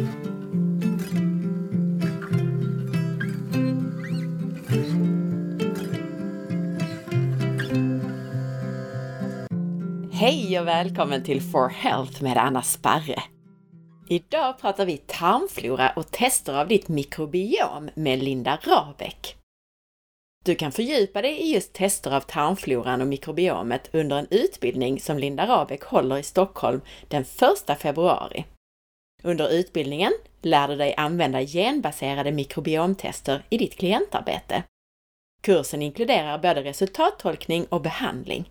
Hej og velkommen til For Health med Erna Sperre. I dag prater vi tarmflora og tester av ditt mikrobiom med Linda Rabeck. Du kan fördjupa dig i just tester av tarmfloran och mikrobiomet under en utbildning som Linda Rabeck håller i Stockholm den 1 februari. Under utbildningen lär du dig använda genbaserade mikrobiomtester i ditt klientarbete. Kursen inkluderar både resultattolkning och behandling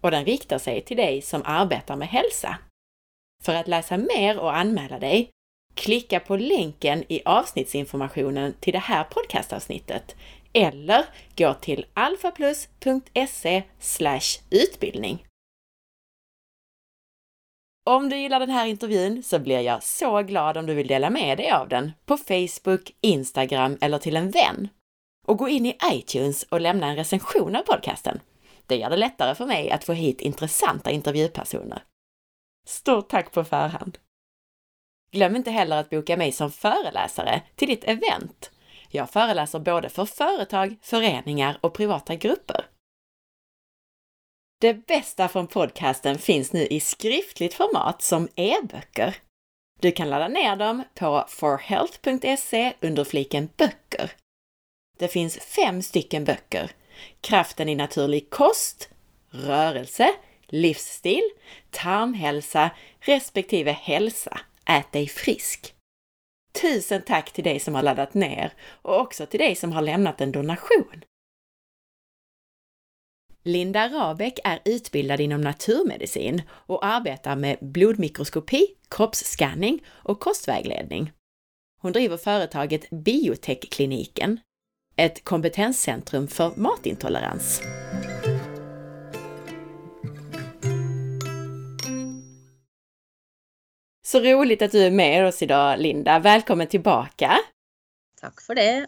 och den riktar sig till dig som arbetar med hälsa. För att läsa mer och anmäla dig, klicka på länken i avsnittsinformationen till det här podcastavsnittet eller gå till alfaplus.se utbildning. Om du gillar den här intervjun så blir jag så glad om du vill dela med dig av den på Facebook, Instagram eller till en vän. Och gå in i iTunes och lämna en recension av podcasten. Det gör det lättare för mig att få hit intressanta intervjupersoner. Stort tack på förhand! Glöm inte heller att boka mig som föreläsare till ditt event. Jag föreläser både för företag, föreningar och privata grupper. Det bästa från podcasten finns nu i skriftligt format som e-böcker. Du kan ladda ner dem på forhealth.se under fliken böcker. Det finns fem stycken böcker kraften i naturlig kost, rörelse, livsstil, tarmhälsa respektive hälsa. Ät dig frisk! Tusen tack till dig som har laddat ner och också till dig som har lämnat en donation. Linda Rabeck är utbildad inom naturmedicin och arbetar med blodmikroskopi, kroppsskanning och kostvägledning. Hon driver företaget Biotech-kliniken, ett kompetenscentrum för matintolerans. Så roligt att du är med oss idag, Linda. Välkommen tillbaka! Tack för det!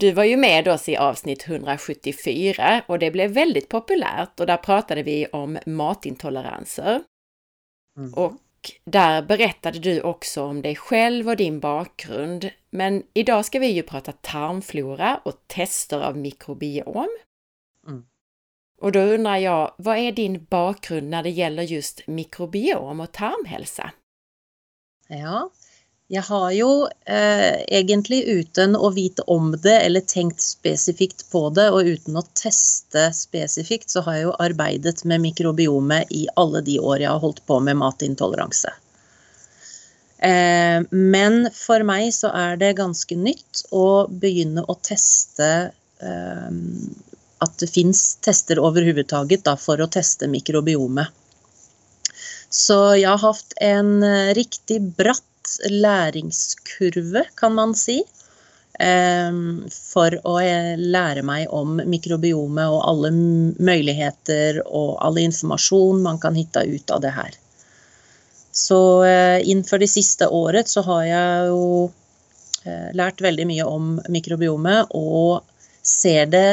Du var ju med oss i avsnitt 174 och det blev väldigt populärt och där pratade vi om matintoleranser. Mm. Och där berättade du också om dig själv och din bakgrund. Men idag ska vi ju prata tarmflora och tester av mikrobiom. Mm. Och då undrar jag, vad är din bakgrund när det gäller just mikrobiom och tarmhälsa? Ja, jag har jo eh, egentlig uten å vite om det eller tenkt spesifikt på det og uten å teste spesifikt, så har jeg jo arbeidet med mikrobiomet i alle de år jeg har holdt på med matintoleranse. Eh, men for meg så er det ganske nytt å begynne å teste eh, att det fins tester överhuvudtaget for å teste mikrobiomet. Så jeg har haft en riktig bratt læringskurve, kan man si. Ehm, for å eh, lære meg om mikrobiomet og alle muligheter og all informasjon man kan hitte ut av det her. Så eh, innenfor det siste året så har jeg jo eh, lært veldig mye om mikrobiomet og ser det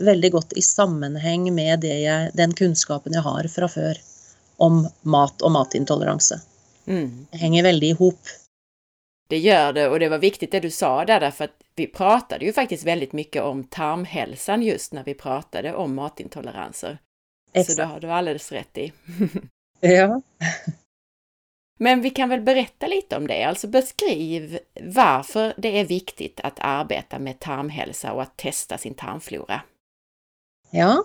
veldig godt i sammenheng med jeg, den kunnskapen jeg har fra før om mat og matintoleranse. Mm. Det veldig i ihop. Det gjør det och det var viktigt det du sa där därför att vi pratade ju faktiskt väldigt mycket om tarmhälsan just när vi pratade om matintoleranser. Exakt. Så det har du alldeles rätt i. ja. Men vi kan väl berätta lite om det, alltså beskriv varför det är viktigt att arbeta med tarmhälsa och att testa sin tarmflora. Ja,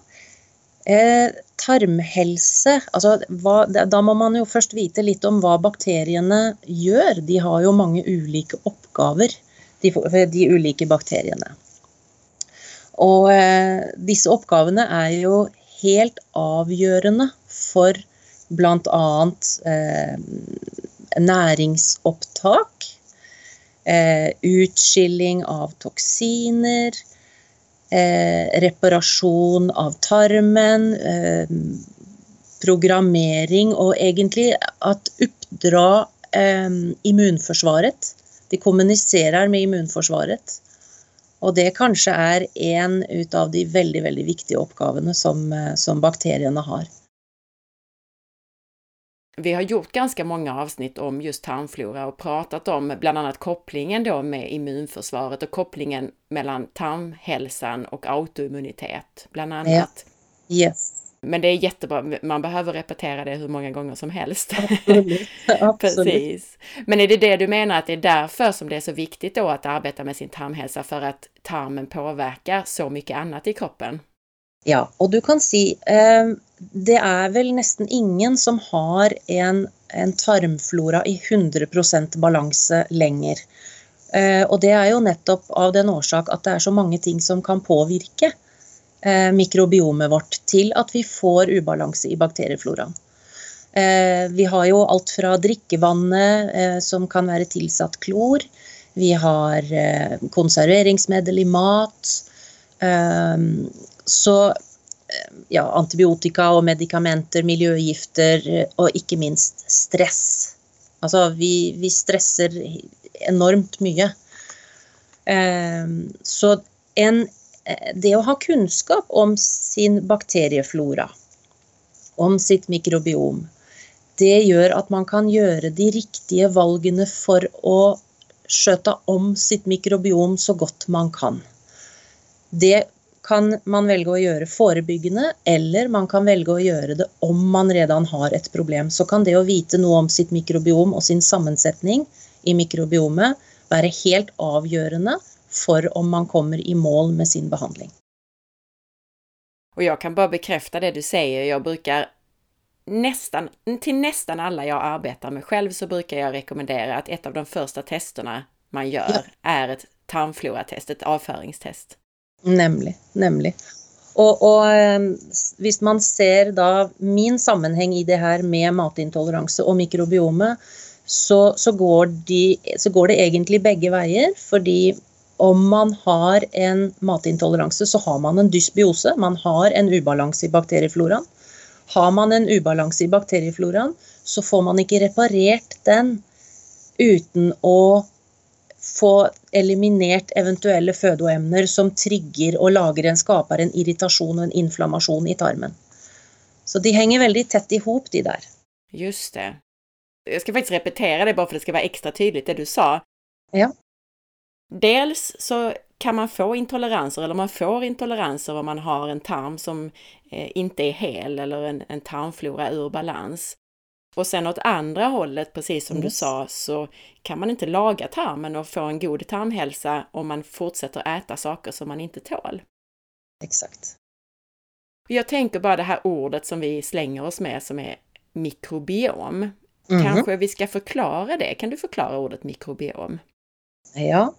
Eh, tarmhelse altså hva, Da må man jo først vite litt om hva bakteriene gjør. De har jo mange ulike oppgaver, de, de ulike bakteriene. Og eh, disse oppgavene er jo helt avgjørende for bl.a. Eh, næringsopptak, eh, utskilling av toksiner, reparasjon av tarmen, eh, programmering og egentlig at oppdra eh, immunforsvaret. De kommuniserer med immunforsvaret. Og det kanskje er en av de veldig, veldig viktige oppgavene som, eh, som bakteriene har. Vi har gjort ganska många avsnitt om just tarmflora och pratat om bland annat kopplingen då med immunförsvaret och kopplingen mellan tarmhälsan och autoimmunitet, bland annat. Ja. Yes. Men det är jättebra, man behöver repetera det hur många gånger som helst. Absolut. Absolut. Precis. Men är det det du menar att det är därför som det är så viktigt då att arbeta med sin tarmhälsa, för att tarmen påverkar så mycket annat i kroppen? Ja, og du kan si eh, det er vel nesten ingen som har en, en tarmflora i 100% balanse lenger. Eh, og det er jo nettopp av den årsak at det er så mange ting som kan påvirke eh, mikrobiomet vårt til at vi får ubalanse i bakteriefloraen. Eh, vi har jo alt fra drikkevannet eh, som kan være tilsatt klor, vi har eh, konserveringsmiddel i mat. Så eh, ja, antibiotika og medikamenter, miljøgifter og ikke minst stress. Altså, vi, vi stresser enormt mye. Eh, så en, det å ha kunnskap om sin bakterieflora, om sitt mikrobiom, det gjør at man kan gjøre de riktige valgene for å skjøte om sitt mikrobiom så godt man kan. Det kan man velge å gjøre forebyggende, eller man kan velge å gjøre det om man redan har et problem. Så kan det å vite noe om sitt mikrobiom og sin sammensetning i mikrobiomet være helt avgjørende for om man kommer i mål med sin behandling. Og jeg kan bare bekrefte det du sier. Jeg bruker nästan, till nästan alla jag arbetar med själv så brukar jag rekommendere at et av de første testene man gjør, ja. er et tarmfloratest, et avföringstest. Nemlig. Nemlig. Og, og, ehm, hvis man ser da min sammenheng i det her med matintoleranse og mikrobiome, så, så, går de, så, går det egentlig begge veier. Fordi om man har en matintoleranse, så har man en dysbiose. Man har en ubalanse i bakteriefloraen. Har man en ubalanse i bakteriefloraen, så får man ikke reparert den uten å få eliminert eventuelle fødoemner som trigger og lager en, skaper en irritasjon og en inflammasjon i tarmen. Så de henger veldig tett i hop, de der. Just det. Jeg skal faktisk repetere det bare for det skal være ekstra tydelig, det du sa. Ja. Dels så kan man få intoleranser, eller man får intoleranser om man har en tarm som eh, ikke er hel eller en, en tarmflora ur balans. Och sen åt andra hållet, precis som mm. du sa, så kan man inte laga tarmen och få en god tarmhälsa om man fortsätter äta saker som man inte tål. Exakt. Jag tänker bara det här ordet som vi slänger oss med som är mikrobiom. Mm. Kanske vi ska förklara det? Kan du förklara ordet mikrobiom? Ja,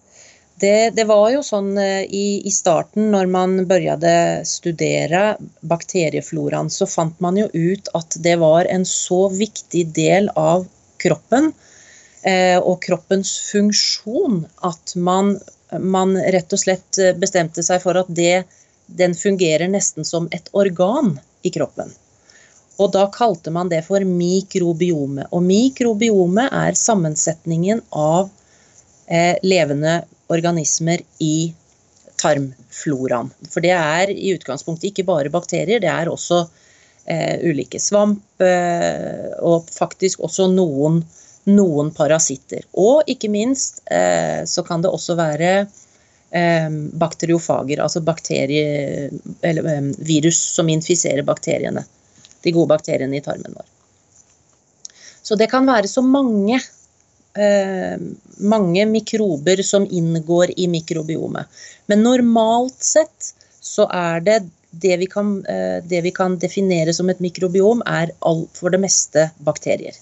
det, det, var jo sånn eh, i, i, starten, når man begynte studere bakteriefloraen, så fant man jo ut at det var en så viktig del av kroppen eh, og kroppens funksjon at man, man, rett og slett bestemte seg for at det, den fungerer nesten som et organ i kroppen. Og da kalte man det for mikrobiome. Og mikrobiome er sammensetningen av eh, levende organismer i tarmfloraen. For det er i utgangspunktet ikke bare bakterier, det er også eh, ulike svamp eh, og faktisk også noen, noen, parasitter. Og ikke minst eh, så kan det også være eh, bakteriofager, altså bakterie, eller, eh, virus som infiserer bakteriene. De gode bakteriene i tarmen vår. Så det kan være så mange eh, mange mikrober som inngår i mikrobiomet. Men normalt sett så er det det vi kan, eh, det vi kan definere som et mikrobiom, er all, for det meste bakterier.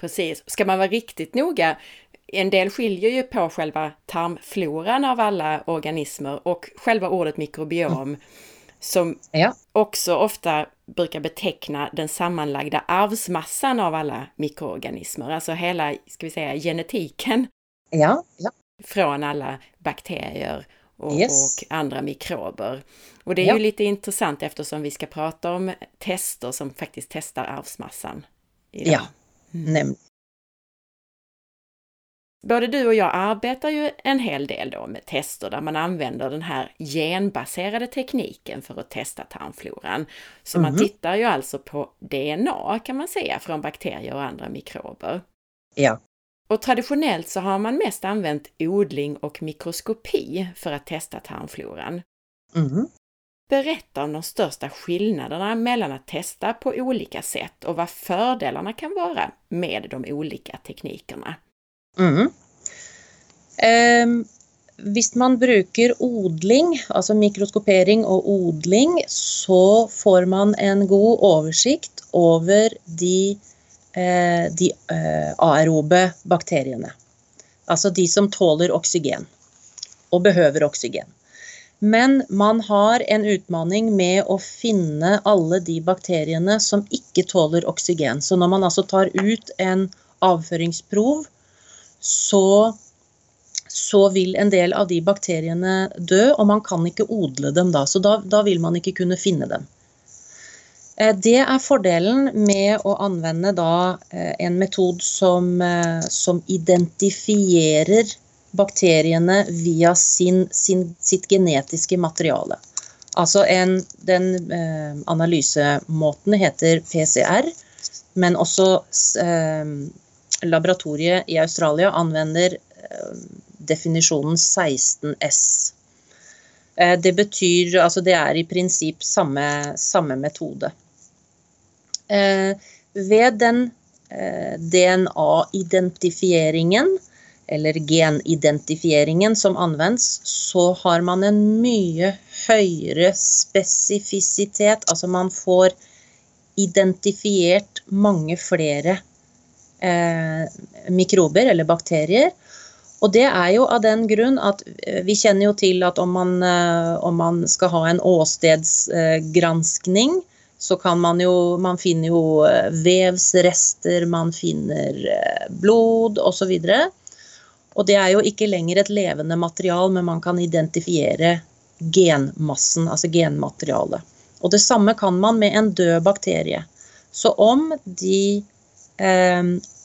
Precis. Ska man vara riktigt noga, en del skiljer ju på själva tarmfloran av alla organismer och själva ordet mikrobiom. Som ja. också ofta brukar beteckna den sammanlagda arvsmassan av alla mikroorganismer, alltså hela, ska vi säga, genetiken. Ja, ja. Från alla bakterier och, yes. och andra mikrober. Och det är ju lite intressant eftersom vi ska prata om tester som faktiskt testar arvsmassan. Idag. Ja, mm. nämligen. Både du och jag arbetar ju en hel del då med tester där man använder den här genbaserade tekniken för att testa tarmfloran. Så man Mhm. tittar ju alltså på DNA kan man säga från bakterier och andra mikrober. Ja. Och traditionellt så har man mest använt odling och mikroskopi för att testa tarmfloran. Mhm. Berätta om de största skillnaderna mellan att testa på olika sätt och vad fördelarna kan vara med de olika teknikerna. Mhm. Eh, hvis man bruker odling, altså mikroskopering og odling, så får man en god oversikt over de, eh, de eh, aerobe bakteriene. Altså de som tåler oksygen og behøver oksygen. Men man har en utfordring med å finne alle de bakteriene som ikke tåler oksygen. Så når man altså tar ut en avføringsprov, så, så vil en del av de bakteriene dø, og man kan ikke odle dem da. Så da, da vil man ikke kunne finne dem. Eh, Det er fordelen med å anvende da eh, en metode som, eh, som identifierer bakteriene via sin, sin, sitt genetiske materiale. Altså en, den analysemåten heter PCR, men også laboratoriet i Australia anvender eh, definisjonen 16S. Eh, det betyr Altså det er i prinsipp samme, samme metode. Eh, ved den DNA-identifieringen, eller genidentifieringen som anvendes, så har man en mye høyere spesifisitet. Altså man får identifiert mange flere mikrober eller bakterier. Og det er jo av den grunn at eh, vi kjenner jo til at om man, eh, om man skal ha en åstedsgranskning, så kan man jo Man finner jo eh, vevsrester, man finner eh, blod osv. Og det er jo ikke lenger et levende material, men man kan identifiere genmassen, altså genmaterialet. Og det samme kan man med en død bakterie. Så om de eh,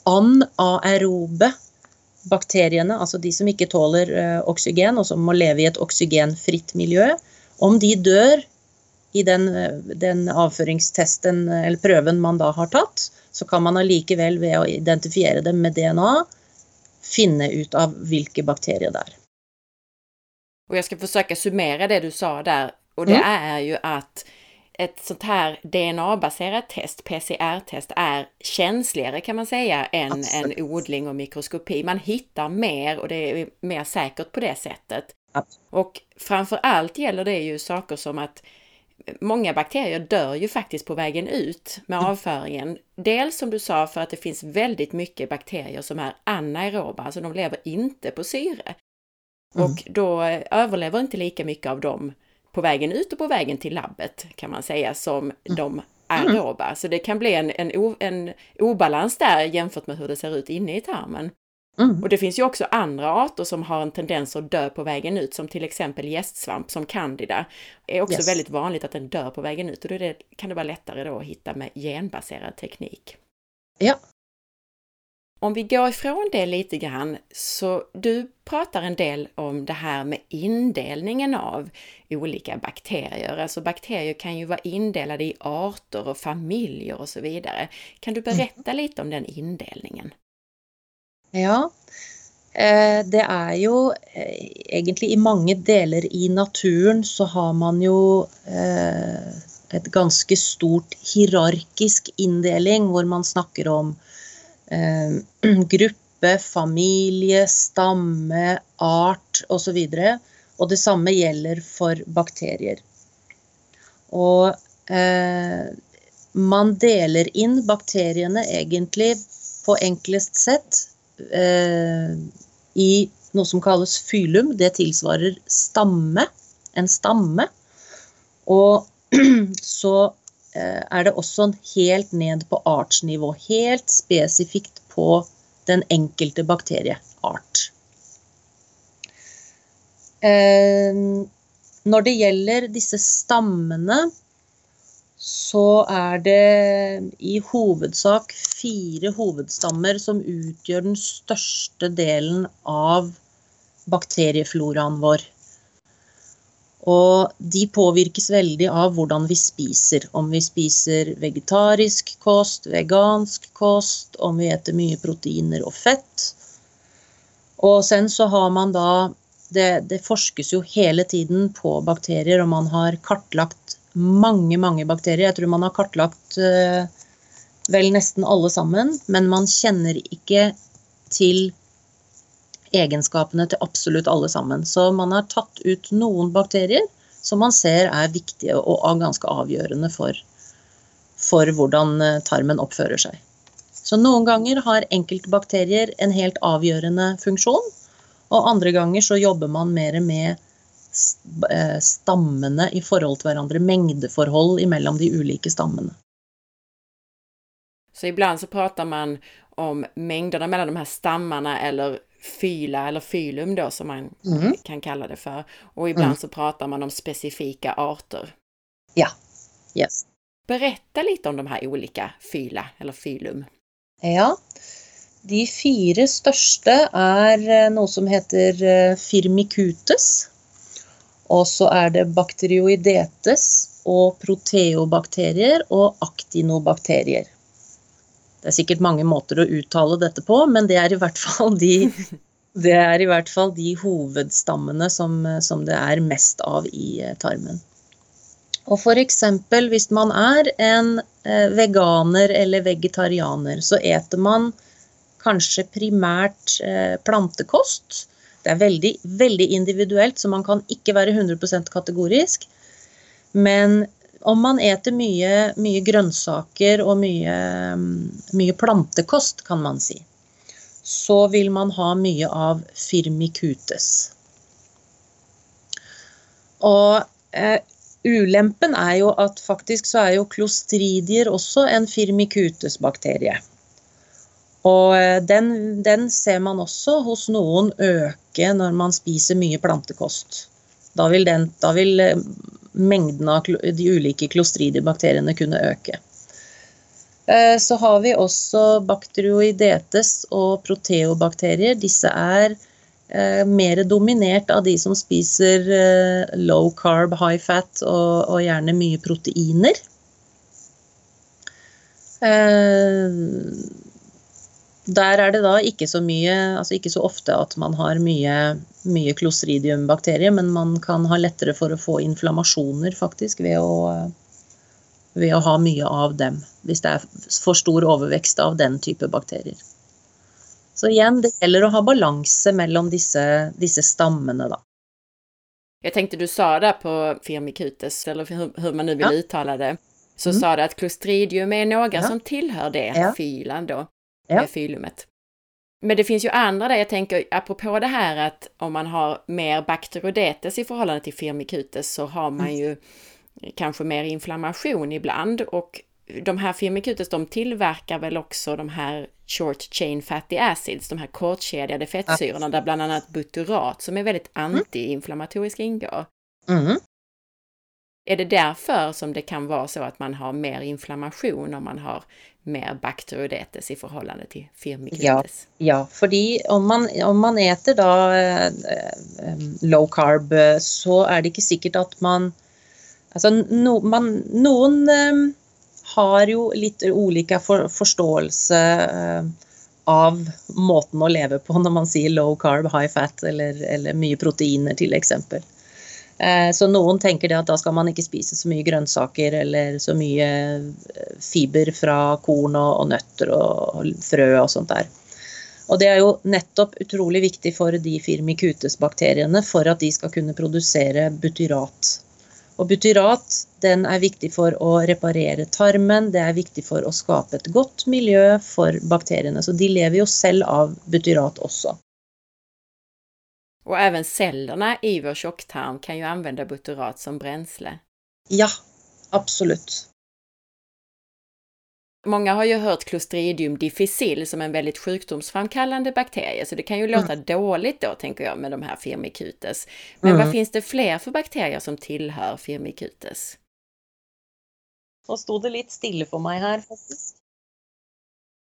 anaerobe bakteriene, altså de som ikke tåler eh, oksygen, og som må leve i et oksygenfritt miljø, om de dør i den, eh, den avføringstesten eh, eller prøven man da har tatt, så kan man allikevel ved å identifiere dem med DNA finne ut av hvilke bakterier det er. Og jeg skal forsøke å summere det du sa der, og det Mm. er jo att ett sånt här DNA-baserat test, PCR-test, är känsligare kan man säga än Absolut. en odling och mikroskopi. Man hittar mer och det är mer säkert på det sättet. Absolut. Och framför allt gäller det ju saker som att många bakterier dör ju faktiskt på vägen ut med Mm. avföringen. Dels som du sa för att det finns väldigt mycket bakterier som är anaeroba, alltså de lever inte på syre. Mm. Och då överlever inte lika mycket av dem på vägen ut och på vägen till labbet kan man säga som de aeroba. Så det kan bli en, en, en obalans där jämfört med hur det ser ut inne i tarmen. Mm. Och det finns ju också andra arter som har en tendens att dö på vägen ut, som till exempel gästsvamp som candida. är också Yes. väldigt vanligt att den dör på vägen ut och då det, kan det vara lättare då att hitta med genbaserad teknik. Ja. Om vi går ifrån det lite grann, så du pratar en del om det här med indelningen av olika bakterier. Alltså bakterier kan ju vara indelade i arter och familjer och så vidare. Kan du berätta lite om den indelningen? Ja, eh, det er jo eh, egentlig i mange deler i naturen så har man jo eh, et ganske stort hierarkisk inndeling, hvor man snakker om eh, gruppe, familie, stamme, art osv. Og det samme gjelder for bakterier. Og eh, man deler inn bakteriene egentlig på enklest sett eh, i noe som kalles fylum. Det tilsvarer stamme. En stamme. Og så eh, er det også helt ned på artsnivå. Helt spesifikt på den enkelte bakterieart. Eh, når det gjelder disse stammene, så er det i hovedsak fire hovedstammer som utgjør den største delen av bakteriefloraen vår. Og de påvirkes veldig av hvordan vi spiser. Om vi spiser vegetarisk kost, vegansk kost, om vi eter mye proteiner og fett. Og sen så har man da det, det, forskes jo hele tiden på bakterier, og man har kartlagt mange, mange bakterier. Jeg tror man har kartlagt uh, vel nesten alle sammen, men man kjenner ikke til egenskapene til absolutt alle sammen. Så man har tatt ut noen bakterier som man ser er viktige og ganske avgjørende for, for hvordan eh, tarmen oppfører seg. Så noen ganger har enkelte bakterier en helt avgjørende funksjon, og andre ganger så jobber man mer med eh, stammene i forhold til hverandre, mengdeforhold mellom de ulike stammene. Så ibland så prater man om mengdene mellom de her stammene eller fyla eller fylum då som man mm. kan kalla det för. Och ibland mm. så pratar man om specifika arter. Ja, yes. Berätta lite om de her olika fyla eller fylum. Ja, de fire største er eh, noe som heter eh, firmicutes. Og så er det bakterioidetes og proteobakterier og aktinobakterier. Det er sikkert mange måter å uttale dette på, men det er i hvert fall de, det er i hvert fall de hovedstammene som, som det er mest av i eh, tarmen. Og f.eks. hvis man er en eh, veganer eller vegetarianer, så eter man kanskje primært eh, plantekost. Det er veldig, veldig individuelt, så man kan ikke være 100% kategorisk. Men om man eter mye, mye grønnsaker og mye, mye, plantekost, kan man si, så vil man ha mye av firmicutes. Og eh, ulempen er jo at faktisk så er jo klostridier også en firmicutes-bakterie. Og eh, den, den, ser man også hos noen øke når man spiser mye plantekost. Da vil, den, da vil eh, mengden av de ulike klostridiebakteriene kunne øke. Eh, så har vi også bakterioidetes og proteobakterier. Disse er eh, mer dominert av de som spiser eh, low carb, high fat og, og gjerne mye proteiner. Der er det da ikke så mye, altså ikke så ofte at man har mye, mye clostridium-bakterier, men man kan ha lettere for å få inflammasjoner faktisk ved å, ved å ha mye av dem. Hvis det er for stor overvekst av den type bakterier. Så igjen, det gjelder å ha balanse mellom disse, disse stammene, da. Jeg tenkte du sa det på firmikutes, eller hvordan man nå vil ja. uttale det, så mm. sa du at klostridium er noe ja. som tilhører det, ja. fylen da ja. fylumet. Men det finns ju andra där, jag tänker apropå det här att om man har mer bakterodetes i förhållande till firmicutes så har man mm. ju kanske mer inflammation ibland och de här firmicutes de tillverkar väl också de här short chain fatty acids, de här kortkedjade fettsyrorna där bland annat butyrat som är väldigt mm. antiinflammatoriska ingår. Mm. Är det därför som det kan vara så att man har mer inflammation om man har mer bakteriodetes i forholdene til firmicutes? Ja, ja fordi om man, om man eter da eh, eh, low carb, så er det ikke sikkert at man Altså no, man, noen eh, har jo litt ulike for, forståelse eh, av måten å leve på når man sier low carb, high fat eller, eller mye proteiner til eksempel. Eh, så noen tenker det at da skal man ikke spise så mye grønnsaker eller så mye eh, fiber fra korn og, nøtter og frø og sånt der. Og det er jo nettopp utrolig viktig for de firmicutes-bakteriene for at de skal kunne produsere butyrat. Og butyrat den er viktig for å reparere tarmen, det er viktig for å skape et godt miljø for bakteriene. Så de lever jo selv av butyrat også. Och även cellerna i vår tjocktarm kan ju använda butyrat som bränsle. Ja, absolut. Många har ju hört Clostridium difficile som en väldigt sjukdomsframkallande bakterie, så det kan ju mm. låta dåligt då, tänker jag, med de här firmicutes. Men mm. vad finns det fler för bakterier som tillhör firmicutes? Nå sto det litt stille for meg her, faktisk.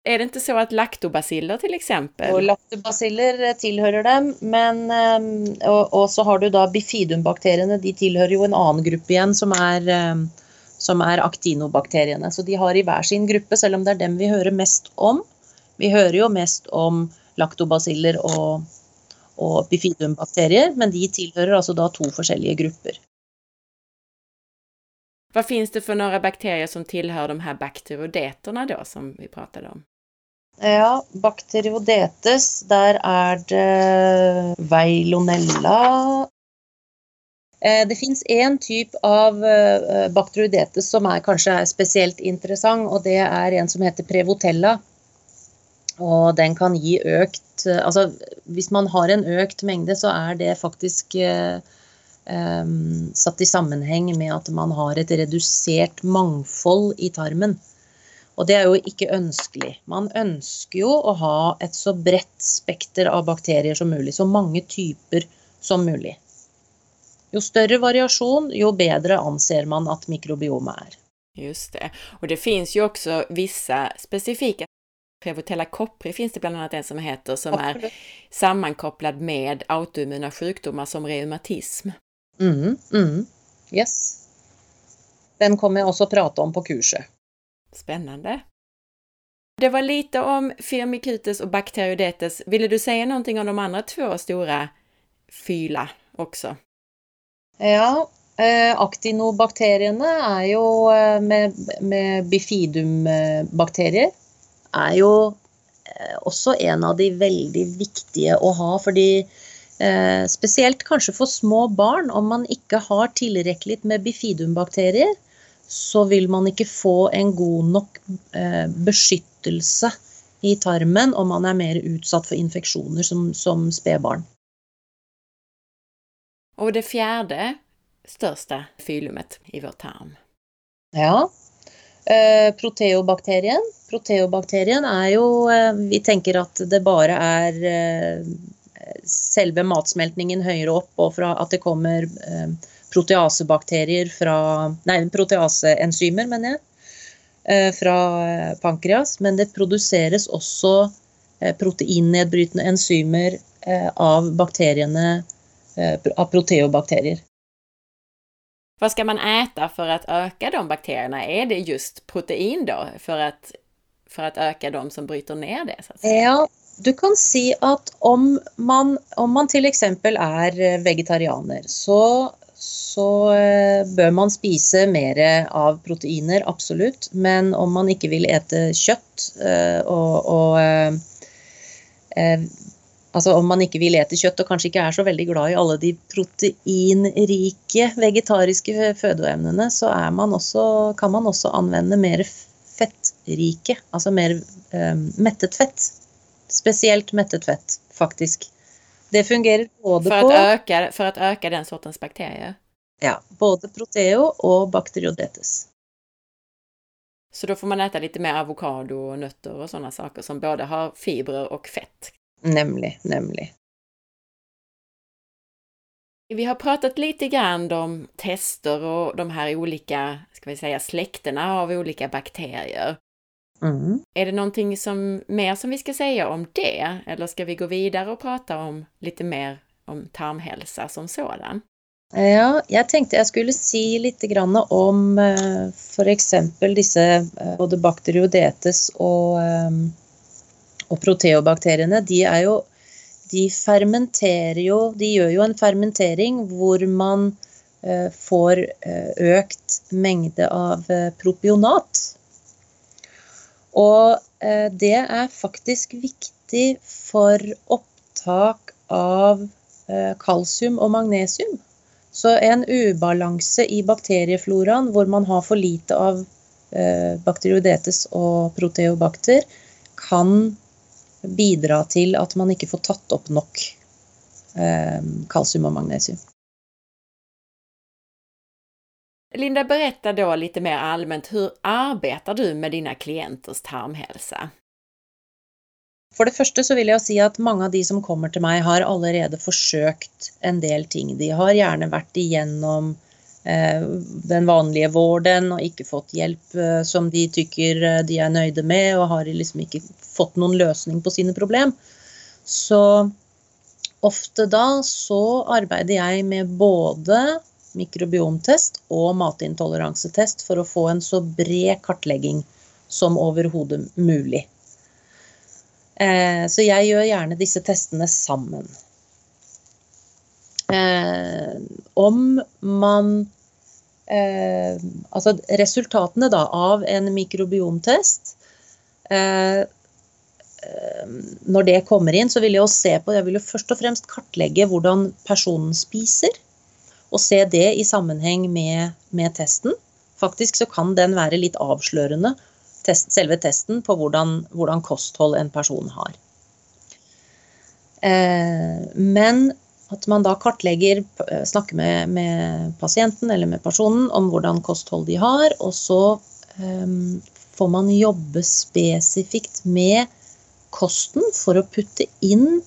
Er det ikke så at laktobaciller til eksempel? Og laktobaciller eh, tilhører dem, men eh, og, og, så har du da bifidumbakteriene. De tilhører jo en annen gruppe igjen, som er, eh, som er aktinobakteriene. Så de har i hver sin gruppe, selv om det er dem vi hører mest om. Vi hører jo mest om laktobaciller og, og bifidumbakterier, men de tilhører altså da to forskjellige grupper. Hva finnes det for noen bakterier som tilhører de her bakteriodeterne da, som vi pratet om? Ja, bakteriodetes, der er det veilonella. Eh, det fins én type av eh, bakteriodetes som er kanskje er spesielt interessant, og det er en som heter prevotella. Og den kan gi økt Altså hvis man har en økt mengde, så er det faktisk satt i sammenheng med at man har et redusert mangfold i tarmen. Og det er jo ikke ønskelig. Man ønsker jo å ha et så bredt spekter av bakterier som mulig. Så mange typer som mulig. Jo større variasjon, jo bedre anser man at mikrobiomet er. Just det. Og det finnes jo også visse spesifikke Prevotella copri finns det bland annat en som heter, som Absolut. är sammankopplad med autoimmuna sjukdomar som reumatism. Mm, mm. Yes. Den kommer jeg også prate om på kurset. Spennende. Det var lite om Firmicutes og Bacteroidetes. Ville du si noe om de andre två store fyla også? Ja, eh, aktinobakteriene er jo eh, med, med bifidumbakterier er jo eh, også en av de veldig viktige å ha. fordi Spesielt kanskje for små barn, om man ikke har tilrekkelig med bifidumbakterier, så vil man ikke få en god nok eh, beskyttelse i tarmen om man er mer utsatt for infeksjoner som, som spedbarn. Og det fjerde største fylumet i vår tarm? Ja, Eh, proteobakterien. Proteobakterien er jo eh, Vi tenker at det bare er selve matsmeltningen høyere opp, og at det kommer proteasebakterier fra Nei, proteaseenzymer, mener jeg. Fra pankreas. Men det produseres også proteinnedbrytende enzymer av bakteriene av proteobakterier. Hva skal man äta for å øke de bakteriene? Er det just protein da, for å øke att öka de som bryter ned det? Så ja, du kan si at om man, om man till exempel är eh, vegetarianer så, så eh, bør man spise mer av proteiner, absolutt. Men om man ikke vil ete kjøtt eh, og, og Altså om man ikke vil ete kjøtt og kanskje ikke er så veldig glad i alle de proteinrike vegetariske fødeemnene, så man også, kan man også anvende mer fettrike, altså mer um, mettet fett. Spesielt mettet fett, faktisk. Det fungerer både for på øke, For å øke den sortens bakterier? Ja. Både proteo og bakteriodetes. Så da får man äta litt mer avokado og nøtter og sånne saker som både har fibrer og fett? Nemlig, nemlig. Vi har pratat lite grann om tester och de här olika, ska vi säga, släkterna av olika bakterier. Mm. Är det någonting som, mer som vi ska säga om det? Eller ska vi gå vidare och prata om lite mer om tarmhälsa som sådan? Ja, jeg tenkte jeg skulle si litt grann om eh, f.eks. disse eh, både bakteriodetes og og proteobakteriene, de jo De fermenterer jo De gjør jo en fermentering hvor man eh, får økt mengde av propionat. Og det er faktisk viktig for opptak av kalsium og magnesium. Så en ubalanse i bakteriefloraen hvor man har for lite av bakteriodetes og proteobakter, kan bidra til at man ikke får tatt opp nok eh, kalsium og magnesium. Linda, berätta då lite mer allmänt, hur arbetar du med dina klienters tarmhälsa? For det første så vil jeg si at mange av de som kommer til meg, har allerede forsøkt en del ting. De har gjerne vært igjennom den vanlige vården og ikke fått hjelp som de tykker de er nøyde med, og har liksom ikke fått noen løsning på sine problem. Så ofte da så arbeider jeg med både mikrobiomtest og matintoleransetest for å få en så bred kartlegging som overhodet mulig. Så jeg gjør gjerne disse testene sammen. Eh, om man eh, Altså resultatene da av en mikrobiomtest eh, Når det kommer inn, så vil jeg se på Jeg vil først og fremst kartlegge hvordan personen spiser. Og se det i sammenheng med, med testen. Faktisk så kan den være litt avslørende, test, selve testen, på hvordan, hvordan, kosthold en person har. men at man da kartlegger, eh, snakker med, med, pasienten eller med personen om hvordan kosthold de har, og så um, får man jobbe spesifikt med kosten for å putte inn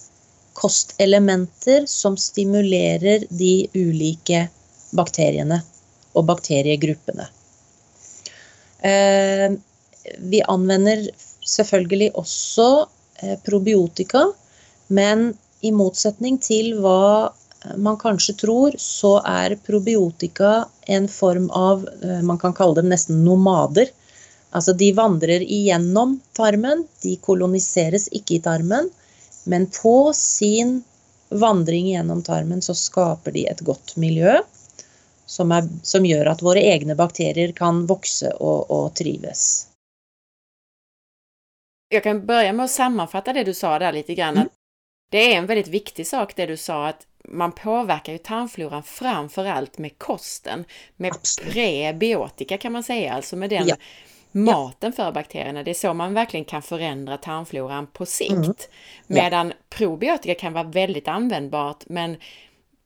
kostelementer som stimulerer de ulike bakteriene og bakteriegruppene. Uh, vi anvender selvfølgelig også uh, probiotika, men i motsetning til hva man kanskje tror, så er probiotika en form av eh, Man kan kalle dem nesten nomader. Altså de vandrer igjennom tarmen, de koloniseres ikke i tarmen, men på sin vandring gjennom tarmen så skaper de et godt miljø som, er, som gjør at våre egne bakterier kan vokse og, og trives. Jeg kan begynne med å sammenfatte det du sa der litt. Grann, mm. Det är en väldigt viktig sak det du sa att man påverkar ju tarmfloran framför allt med kosten, med Absolut. prebiotika kan man säga, alltså med den ja. Maten för bakterierna. Det är så man verkligen kan förändra tarmfloran på sikt. Mm. Medan probiotika kan vara väldigt användbart men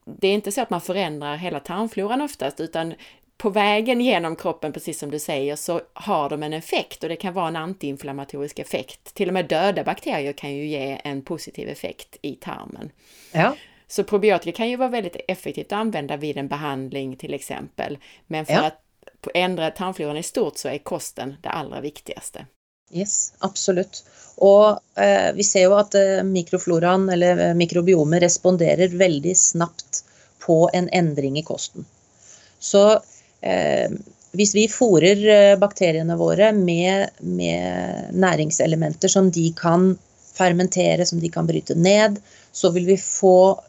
det är inte så att man förändrar hela tarmfloran oftast utan på vägen genom kroppen, precis som du säger, så har de en effekt och det kan vara en antiinflammatorisk effekt. Till och med döda bakterier kan ju ge en positiv effekt i tarmen. Ja. Så probiotika kan ju vara väldigt effektivt att använda vid en behandling till exempel. Men för ja. att ändra tarmfloran i stort så er kosten det aller viktigste. Yes, absolutt. Og eh, vi ser jo at eh, mikrofloraen, eller eh, mikrobiomet, responderer veldig snabbt på en endring i kosten. Så Eh, hvis vi fôrer eh, bakteriene våre med, med, næringselementer som de kan fermentere, som de kan bryte ned, så vil vi få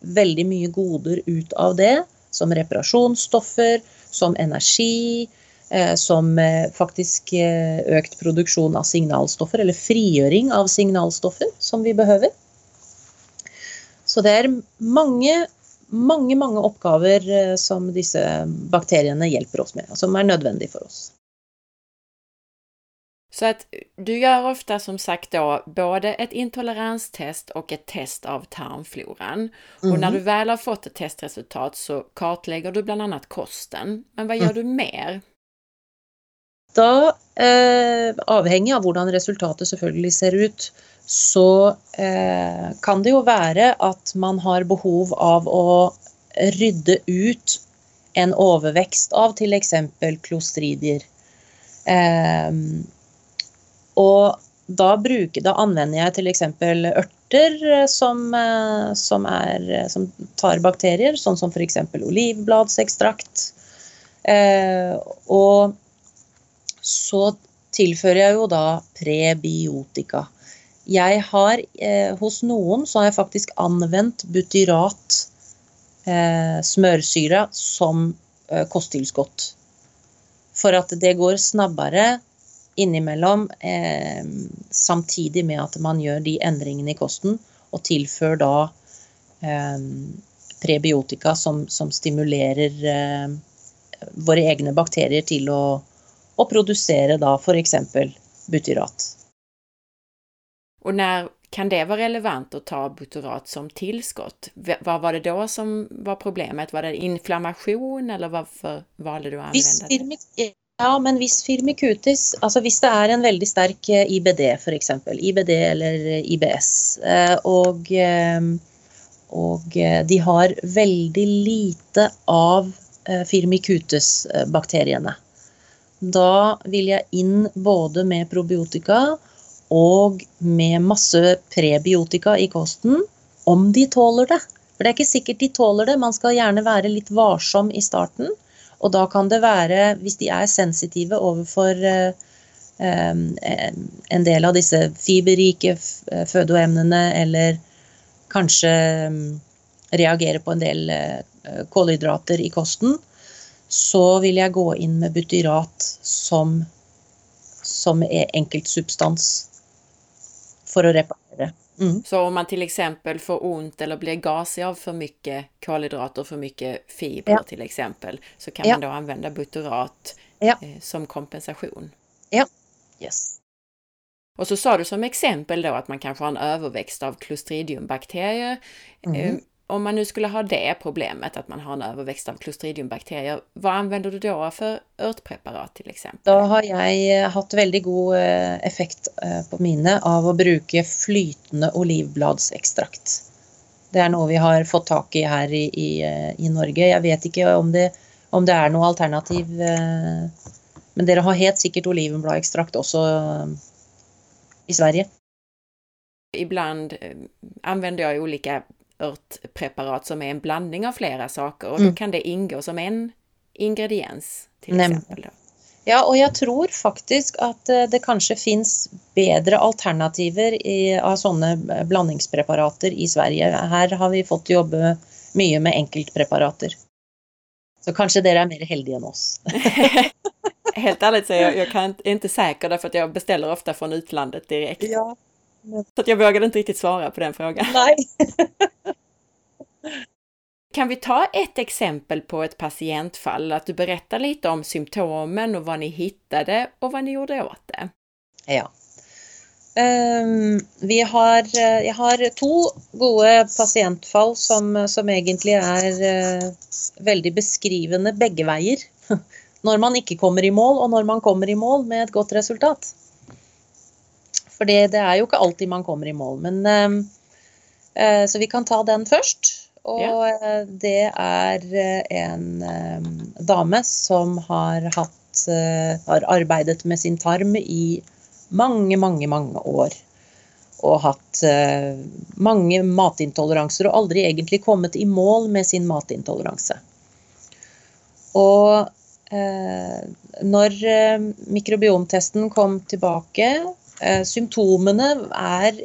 veldig mye goder ut av det. Som reparasjonsstoffer, som energi, eh, som faktisk økt produksjon av signalstoffer, eller frigjøring av signalstoffer, som vi behøver. Så det er mange mange, mange oppgaver eh, som disse bakteriene hjelper oss med, som er nødvendig for oss. Så att du gör ofta som sagt då både ett intoleranstest och ett test av tarmfloran. Mm. Och när du väl har fått ett testresultat så kartlägger du bland annat kosten. Men vad gör mm. du mer? Da, eh, avhengig av hvordan resultatet selvfølgelig ser ut, så eh, kan det jo være at man har behov av å rydde ut en overvekst av f.eks. klostridier. Eh, og da, bruker, da, anvender jeg f.eks. ørter som, eh, som, er, eh, som, tar bakterier, sånn som f.eks. olivbladsekstrakt. Eh, og så tilfører jeg jo da prebiotika. Jeg har eh, hos noen så har jeg faktisk anvendt butyrat eh, smørsyre som eh, kosttilskudd. For at det går snabbere innimellom eh, samtidig med at man gjør de endringene i kosten, og tilfører da eh, prebiotika som, som stimulerer eh, våre egne bakterier til å, å produsere da f.eks. butyrat. Og når kan det være relevant å ta butyrat som tilskudd? Hva var det da som var problemet? Var det inflammasjon, eller hvorfor valgte du å anvende det? Ja, men hvis firmikutis, altså hvis det er en veldig sterk eh, IBD f.eks., IBD eller IBS, eh, og, eh, og de har veldig lite av firmikutis-bakteriene, Da vil jeg inn både med probiotika og med masse prebiotika i kosten, om de tåler det. For det er ikke sikkert de tåler det. Man skal gjerne være litt varsom i starten. Og da kan det være, hvis de er sensitive overfor en del av disse fiberrike fødeemnene, eller kanskje reagere på en del kålhydrater i kosten, så vil jeg gå inn med butyrat som, som er enkeltsubstans for å reparere. Mm. Så om man till exempel får ont eller blir gasig av för mycket kolhydrater, för mycket fiber ja. till exempel, så kan ja. man då använda butyrat ja. eh, som kompensation? Ja. Yes. Och så sa du som exempel då att man kanske har en överväxt av klostridiumbakterier. Mm. Eh, om man nu skulle ha det problemet, att man har en överväxt av Clostridiumbakterier, vad använder du då för örtpreparat till exempel? Da har jeg eh, hatt veldig god eh, effekt eh, på mine av å bruke flytende olivbladsekstrakt. Det er noe vi har fått tak i her i, i, i Norge. Jeg vet ikke om det, om det er noe alternativ, men dere har helt sikkert olivenbladekstrakt også i Sverige. Ibland använder jag olika örtpreparat som är en blandning av flera saker och då mm. kan det ingå som en ingrediens till Nämligen. exempel. Ja, og jeg tror faktisk at eh, det kanskje fins bedre alternativer i, av sånne blandingspreparater i Sverige. Her har vi fått jobbe mye med enkeltpreparater. Så kanskje dere er mer heldige enn oss. Helt ärligt så jag, jag kan inte säker därför att jag beställer ofta från utlandet direkt. Ja. Så jag vågade inte riktigt svara på den frågan. Nej. Kan vi ta ett exempel på ett patientfall? Att du berättar lite om symptomen och vad ni hittade och vad ni gjorde åt det. Ja. Um, vi har, eh, jeg har to gode pasientfall som, som egentlig er uh, veldig beskrivende begge veier. Når man ikke kommer i mål, og når man kommer i mål med et godt resultat. For det, er jo ikke alltid man kommer i mål. Men, uh, så vi kan ta den først. Og det er eh, en um, dame som har hatt Har arbeidet med sin tarm i mange, mange, mange år. Og hatt mange matintoleranser, og aldri egentlig kommet i mål med sin matintoleranse. Og når mikrobiomtesten kom tilbake Symptomene er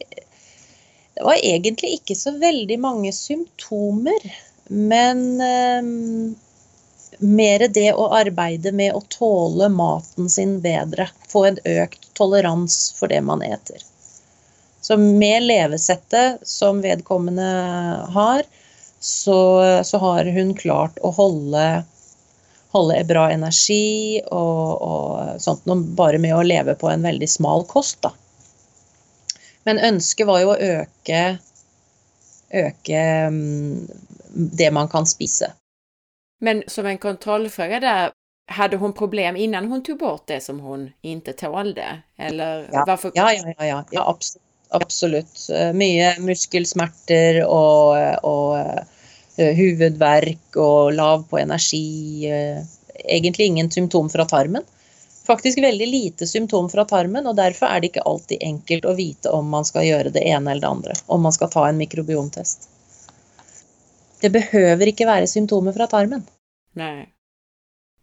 det var egentlig ikke så veldig mange symptomer, men eh, mer det å arbeide med å tåle maten sin bedre. Få en økt tolerans for det man eter. Så med levesettet som vedkommende har, så, så har hun klart å holde, holde bra energi og, og sånt noe bare med å leve på en veldig smal kost, da. Men ønsket var jo å øke, øke mm, det man kan spise. Men som en kontrollfører der, hadde hun problem innan hun tog bort det som hun ikke tålte? Eller ja, varför? Ja, ja, ja, ja, ja absolutt. absolutt. Eh, mye muskelsmerter og, og uh, hovedverk og lav på energi. Uh, egentlig ingen symptom fra tarmen faktisk veldig lite symptom fra tarmen, og derfor er det ikke alltid enkelt å vite om man skal gjøre det ene eller det andre. Om man skal ta en mikrobiomtest. Det behøver ikke være symptomer fra tarmen. Nei.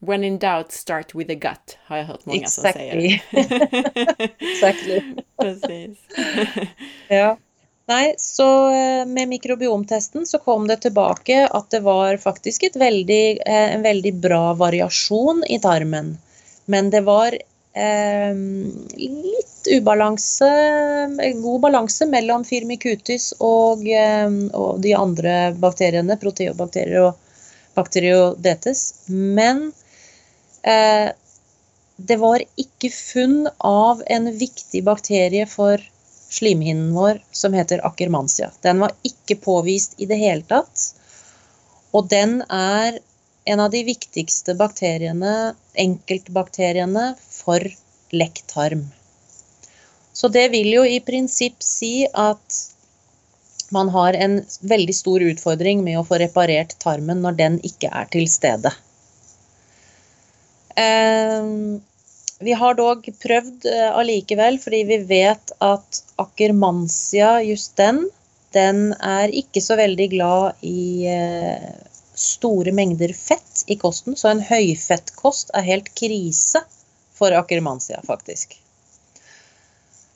When in doubt, start with the gut, har jeg hørt mange exactly. som sier. exactly. Precis. ja. Nei, så eh, med mikrobiomtesten så kom det tilbake at det var faktisk veldig, eh, en veldig bra variasjon i tarmen. Men det var eh, litt ubalanse, god balanse mellom firmicutes og, eh, og de andre bakteriene, proteobakterier og bakteriodetes. Men eh, det var ikke funn av en viktig bakterie for slimhinnen vår som heter akkermansia. Den var ikke påvist i det hele tatt. Og den er en av de viktigste bakteriene, enkeltbakteriene, for lekktarm. Så det vil jo i prinsipp si at man har en veldig stor utfordring med å få reparert tarmen når den ikke er til stede. Eh, vi har dog prøvd eh, allikevel, fordi vi vet at Akkermansia, just den, den er ikke så veldig glad i eh, store mengder fett i kosten. Så en høyfettkost er helt krise for Akkermansia, faktisk.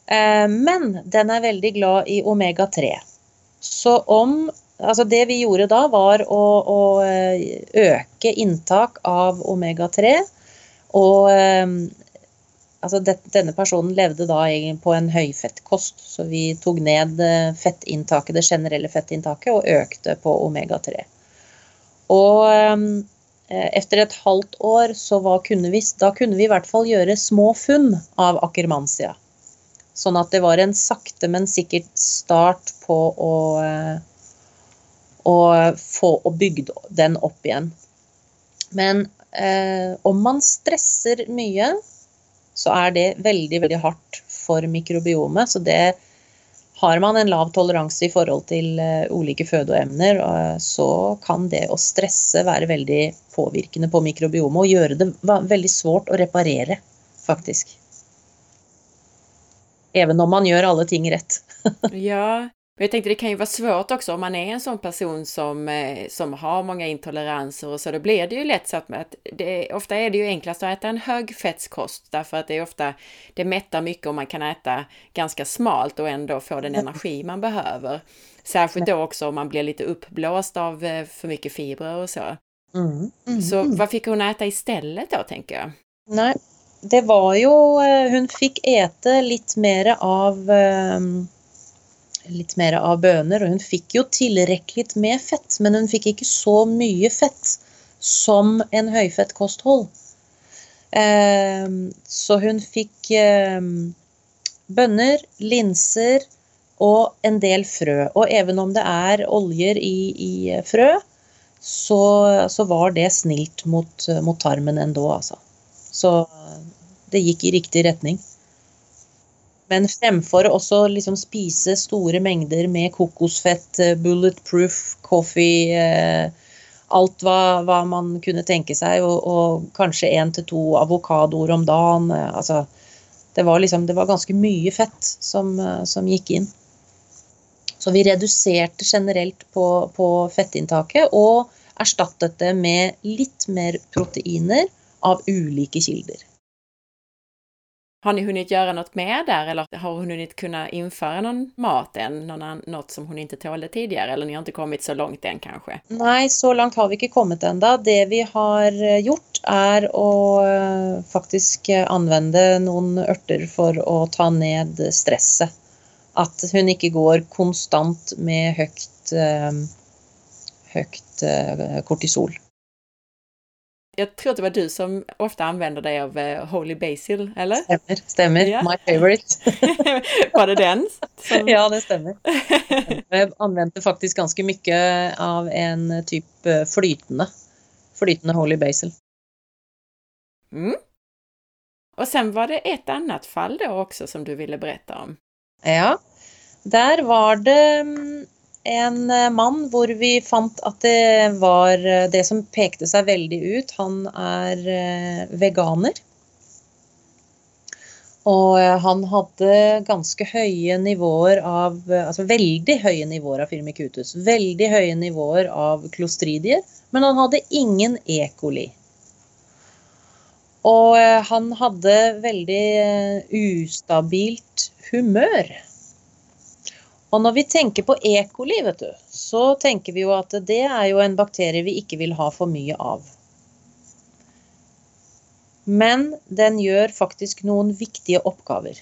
Eh, men den er veldig glad i omega-3. Så om Altså det vi gjorde da, var å, å øke inntak av omega-3. Og altså det, denne personen levde da på en høyfettkost, så vi tok ned eh, fettinntaket, det generelle fettinntaket og økte på omega-3. Og eh, etter et halvt år så kunne vi, da kunne vi i hvert fall gjøre små funn av akkermansia. Sånn at det var en sakte, men sikkert start på å, eh, å få og bygd den opp igjen. Men eh, om man stresser mye, så er det veldig, veldig hardt for mikrobiomet. Så det har man en lav toleranse i forhold til uh, ulike fødeemner, uh, så kan det å stresse være veldig påvirkende på mikrobiomet og gjøre det veldig svårt å reparere, faktisk. Even om man gjør alle ting rett. ja, Men jag tänkte det kan ju vara svårt också om man är en sån person som, eh, som har många intoleranser och så, då blir det ju lätt så att, att det, ofta är det ju enklast att äta en högfettskost därför att det är ofta, det mättar mycket och man kan äta ganska smalt och ändå få den energi man behöver. Särskilt då också om man blir lite uppblåst av for för mycket fibrer och så. Mm, mm, så vad fick hon äta istället då, tänker jag? Nej, det var ju, hun hon fick äta lite mer av um litt mer av bønner. Og hun fikk jo tilrekkelig med fett, men hun fikk ikke så mye fett som en høyfettkosthold. Ehm, så hun fikk ehm, bønner, linser og en del frø. Og even om det er oljer i, i frø, så, så, var det snilt mot, mot tarmen endå, altså. Så det gikk i riktig retning. Men fremfor også liksom spise store mengder med kokosfett, eh, bulletproof coffee, eh, alt hva, hva man kunne tenke seg, og, og kanskje én til to avokadoer om dagen. Eh, altså, det var, liksom, det var ganske mye fett som, som, gikk inn. Så vi reduserte generelt på, på fettinntaket og erstattet det med litt mer proteiner av ulike kilder. Har ni hunnit göra något mer där eller har hon hunnit kunna införa någon mat än? Någon, något som hon inte tålde tidigare eller ni har inte kommit så långt än kanske? Nej, så långt har vi inte kommit enda. Det vi har eh, gjort är att eh, faktiskt eh, använda någon örter för att ta ned stresset. Att hon inte går konstant med högt, högt kortisol. Jag tror att det var du som ofta använder dig av uh, Holy Basil, eller? Stämmer, stämmer. Ja. My favorite. var det den? Som... Ja, det stämmer. Jag använde faktiskt ganska mycket av en typ eh, flytande, flytande Holy Basil. Mm. Och sen var det ett annat fall då också som du ville berätta om. Ja, där var det mm, en eh, mann hvor vi fant at det var eh, det som pekte seg veldig ut. Han er eh, veganer. Og han hadde ganske høye nivåer av Altså veldig høye nivåer av firmikutus. Veldig høye nivåer av klostridier. Men han hadde ingen E. coli. Og han hadde veldig ustabilt humør. Og når vi tenker på E. coli, vet du, så tenker vi jo at det er jo en bakterie vi ikke vil ha for mye av. Men den gjør faktisk noen viktige oppgaver.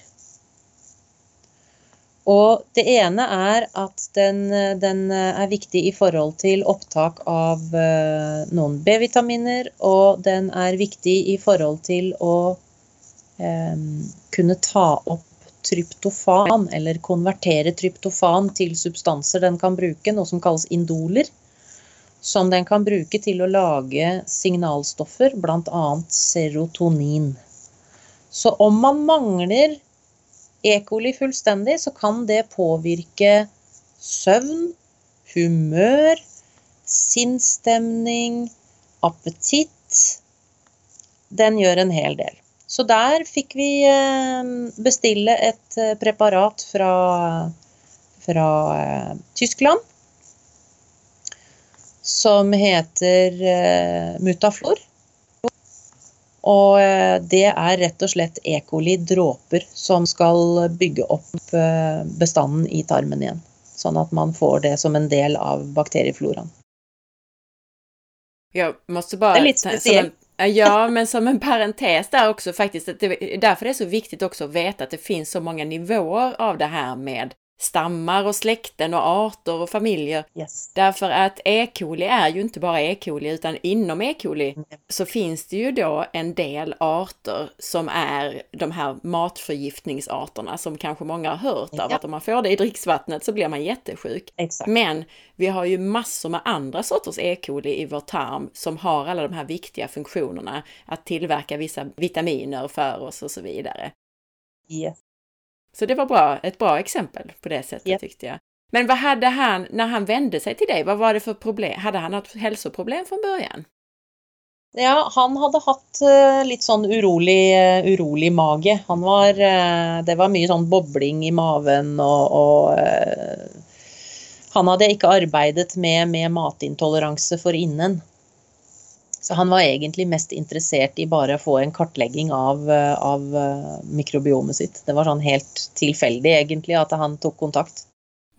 Og det ene er at den, den er viktig i forhold til opptak av uh, noen B-vitaminer, og den er viktig i forhold til å eh, kunne ta opp tryptofan, eller konvertere tryptofan til substanser den kan bruke, noe som kalles indoler. Som den kan bruke til å lage signalstoffer, bl.a. serotonin. Så om man mangler E. fullstendig, så kan det påvirke søvn, humør, sinnsstemning, appetitt, den gjør en hel del. Så der fikk vi eh, bestille et eh, preparat fra, fra eh, Tyskland som heter Mutaflor. Og det er rett og slett E. coli-dråper som skal bygge opp bestanden i tarmen igjen. Sånn at man får det som en del av bakteriefloraen. Ja, måste bare, Det er litt speciellt. Ja, men som en parentes där också faktiskt, att det, därför det så viktigt också att veta att det finns så många nivåer av det här med stammar och släkten och arter och familjer. Yes. Därför att E. coli är ju inte bara E. coli utan inom E. coli mm. så finns det ju då en del arter som är de här matförgiftningsarterna som kanske många har hört av. Ja. Att om man får det i dricksvattnet så blir man jättesjuk. Exakt. Men vi har ju massor med andra sorters E. coli i vår tarm som har alla de här viktiga funktionerna att tillverka vissa vitaminer för oss och så vidare. Yes. Så det var bra, ett bra exempel på det sättet yep. tyckte jag. Men vad hade han, när han vände sig till dig, vad var det för problem? Hade han hatt hälsoproblem från början? Ja, han hadde hatt uh, litt sånn urolig, uh, urolig mage. Han var uh, Det var mye sånn bobling i maven og, og Han hadde ikke arbeidet med, med matintoleranse for innen. Så han var egentlig mest interessert i bare å få en kartlegging av, av eh, mikrobiomet sitt. Det var sånn helt tilfeldig egentlig at han tok kontakt.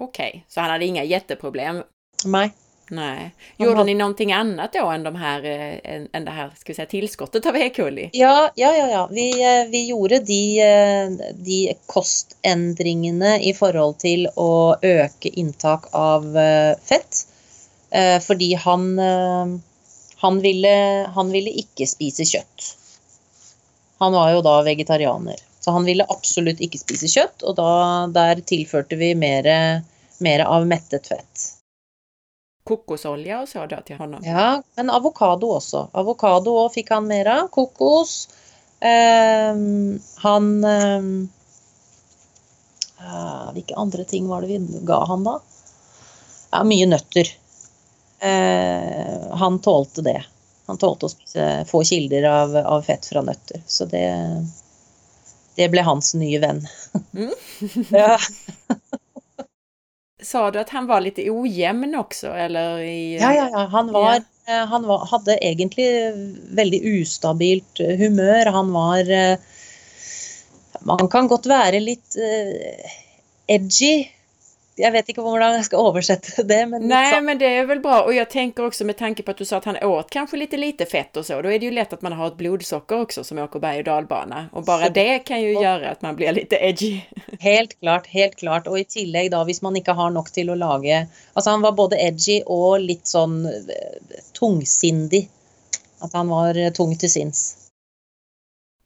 Ok, så han hadde inga gjetteproblem? Nei. Nej. Gjorde han... ni någonting annat då än, de här, än, än det här ska vi säga, tillskottet av E-kulli? Ja, ja, ja. ja. Vi, eh, vi gjorde de, eh, de kostendringene i forhold til å øke inntak av fett. Fordi han han ville, han ville ikke spise kjøtt. Han var jo da vegetarianer. Så han ville absolutt ikke spise kjøtt, og da, der tilførte vi mer, mer av mettet fett. Kokosolje sa du til ham? Ja, men avokado også. Avokado òg fikk han mer av. Kokos. Eh, han eh, Hvilke andre ting var det vi ga han da? Ja, mye nøtter. Eh, han tålte det. Han tålte å spise få kilder av, av fett fra nøtter. Så det, det ble hans nye venn. Mm. ja. Sa du at han var litt ujevn også, eller? I, ja, ja, ja. Han, var, ja. Eh, han var, hadde egentlig veldig ustabilt humør. Han var Man kan godt være litt edgy jeg vet ikke hvordan jeg skal oversette det. Men Nej, men det er vel bra. Og jeg tenker også med tanke på at du sa at han åt kanskje litt lite fett og så, da er det jo lett at man har et blodsocker også som åker berg- og dalbane. Og bare det kan jo gjøre at man blir litt edgy. helt klart, helt klart. Og i tillegg da, hvis man ikke har nok til å lage Altså han var både edgy og litt sånn eh, tungsindig. At han var eh, tung til sinns.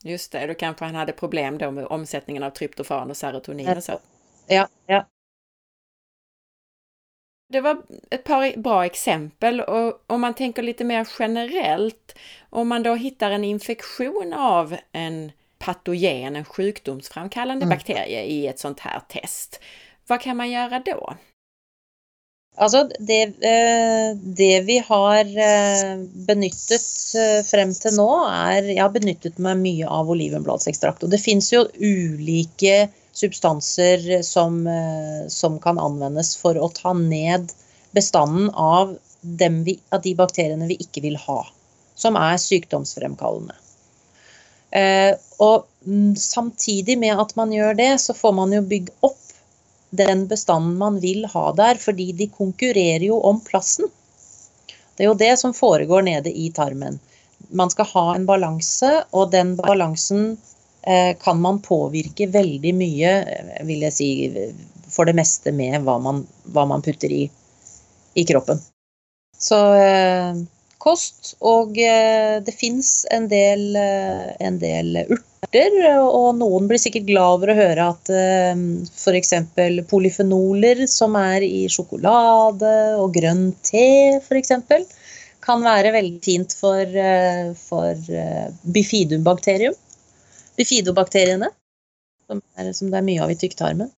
Just det, då kanske han hadde problem med omsetningen av tryptofan og serotonin og så. Ja, ja. Det var ett par bra exempel och om man tänker lite mer generellt, om man då hittar en infektion av en patogen, en sjukdomsframkallande mm. bakterie i ett sånt här test, vad kan man göra då? Altså, det, eh, det, vi har eh, benyttet eh, frem til nå, er Jeg har benyttet meg mye av olivenbladsekstrakt. Og det fins jo ulike substanser som, eh, som, kan anvendes for å ta ned bestanden av, vi, av, de bakteriene vi ikke vil ha, som er sykdomsfremkallende. Eh, og mm, samtidig med at man gjør det, så får man jo bygge opp den bestanden man vil ha der, fordi de konkurrerer jo om plassen. Det er jo det som foregår nede i tarmen. Man skal ha en balanse, og den balansen Eh, kan man påvirke veldig mye, eh, vil jeg si, for det meste med hva man, hva man putter i, i, kroppen. Så eh, kost, og eh, det fins en, eh, en, del urter, og noen blir sikkert glad over å høre at eh, f.eks. polyfenoler som er i sjokolade og grønn te f.eks. kan være veldig fint for, eh, for bifidumbakterium bifidobakteriene, som, som, det er mye av i tykktarmen.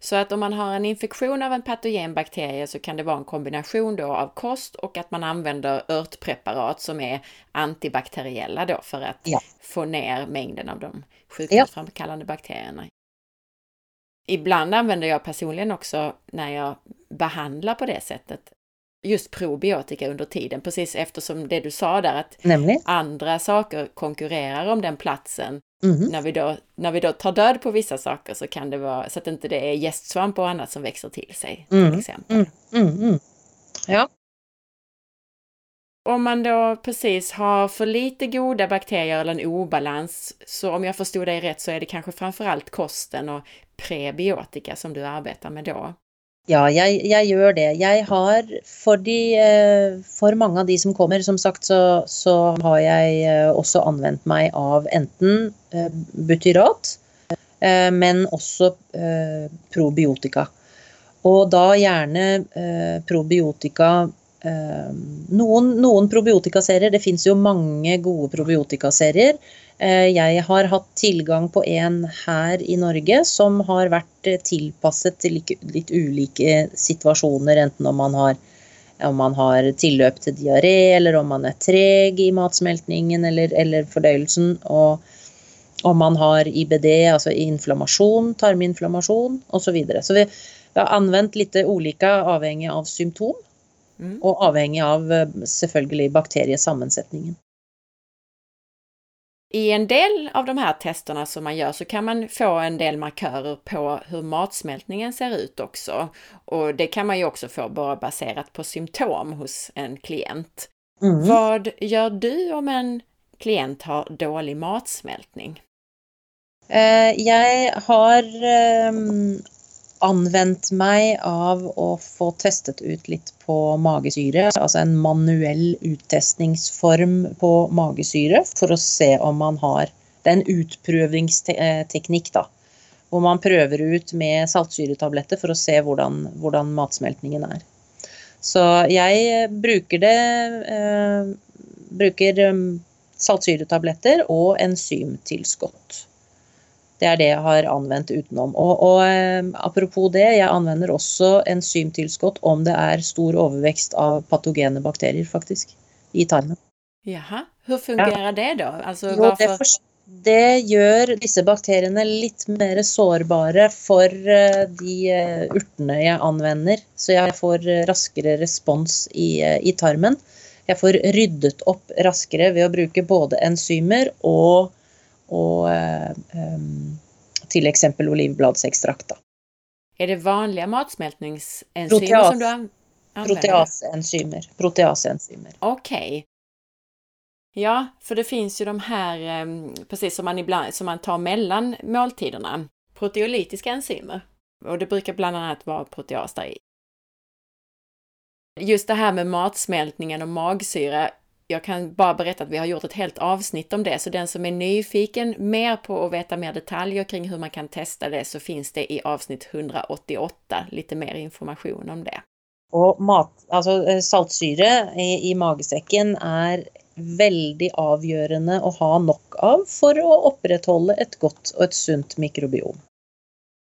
Så att om man har en infektion av en patogen bakterie så kan det vara en kombination då av kost och att man använder örtpreparat som är antibakteriella då för att Ja. få ner mängden av de sjukdomsframkallande bakterierna. Ibland använder jag personligen också när jag behandlar på det sättet just probiotika under tiden, precis eftersom det du sa där att Nemlig. andra saker konkurrerar om den platsen. Mhm. När vi, då, när vi då tar död på vissa saker så kan det vara så att inte det är gästsvamp och annat som växer till sig. Till Mm, exempel. mm, mm, mm. Ja. Om man då precis har för lite goda bakterier eller en obalans, så om jag förstod dig rätt så är det kanske framförallt kosten och prebiotika som du arbetar med då. Ja, jeg, jeg gjør det. Jeg har for, de, eh, for mange av de som kommer, som sagt, så, så har jeg eh, også anvendt meg av enten eh, butyrat, men også probiotika. Og da gjerne probiotika noen, noen probiotikaserier, det fins jo mange gode probiotikaserier. Eh, Jeg har hatt tilgang på en her i Norge som har vært eh, tilpasset til litt ulike situasjoner, enten om man har, om man har tilløp til diaré, eller om man er treg i matsmeltningen eller, eller fordøyelsen, og om man har IBD, altså inflammasjon, tarminflammasjon osv. Så, videre. så vi har anvendt litt ulike avhengig av symptom, Mm. og avhengig av eh, selvfølgelig bakteriesammensetningen. I en del av de här testerna som man gör så kan man få en del markörer på hur matsmältningen ser ut också. Och det kan man ju också få bara baserat på symptom hos en klient. Mm. Vad gör du om en klient har dårlig matsmältning? Eh, Jeg har eh, anvendt meg av å få testet ut litt på magesyre. Altså en manuell uttestningsform på magesyre for å se om man har Det er en utprøvingsteknikk, da. Hvor man prøver ut med saltsyretabletter for å se hvordan, hvordan matsmeltningen er. Så jeg bruker det eh, Bruker eh, saltsyretabletter og enzymtilskudd. Det er det jeg har anvendt utenom. Og, og eh, apropos det, jeg anvender også enzymtilskudd om det er stor overvekst av patogene bakterier, faktisk, i tarmen. Jaha, Hvordan fungerer ja. det da? Altså, Jo, det, for, det gjør disse bakteriene litt mer sårbare for eh, de eh, urtene jeg anvender, så jeg får raskere respons i, i tarmen. Jeg får ryddet opp raskere ved å bruke både enzymer og, og eh, em, til eksempel olivbladsekstrakt. Er det vanlige matsmeltningsenzymer Proteas. som du anvender? använder? Proteaseenzymer. Proteaseenzymer. Okej. Ja, för det finns ju de här, em, precis som man ibland som man tar mellan måltiderna, proteolytiska enzymer. Och det brukar bland annat vara proteas där i. Just det här med matsmältningen och magsyra, jag kan bara berätta att vi har gjort ett helt avsnitt om det, så den som är nyfiken mer på att veta mer detaljer kring hur man kan testa det så finns det i avsnitt 188 lite mer information om det. Og mat, altså eh, saltsyre i, i magesekken er veldig avgjørende å ha nok av for å opprettholde et godt og et sunt mikrobiom.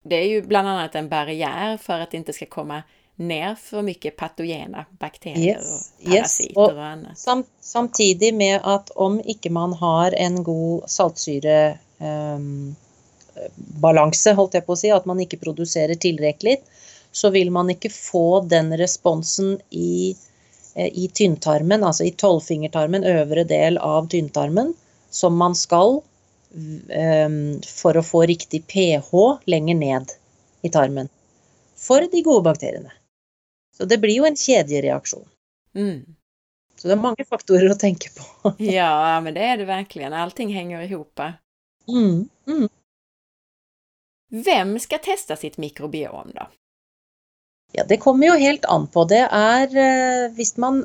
Det är ju bland annat en barriär för att det inte ska komma ner for mye patogena bakterier Yes, och yes. parasiter og annet. Sam, samtidig med at om ikke man har en god saltsyrebalanse, holdt jeg på å si, at man ikke produserer tilrekkelig, så vil man ikke få den responsen i, eh, i tynntarmen, altså i tolvfingertarmen, øvre del av tynntarmen, som man skal um, for å få riktig pH lenger ned i tarmen. For de gode bakteriene. Så det blir jo en kjedereaksjon. Mm. Så det er mange faktorer å tenke på. Ja, men det är det verkligen. Allting hänger ihop. Mm, mm. Vem ska testa sitt mikrobiom då? Ja, det kommer jo helt an på. Det er eh, hvis man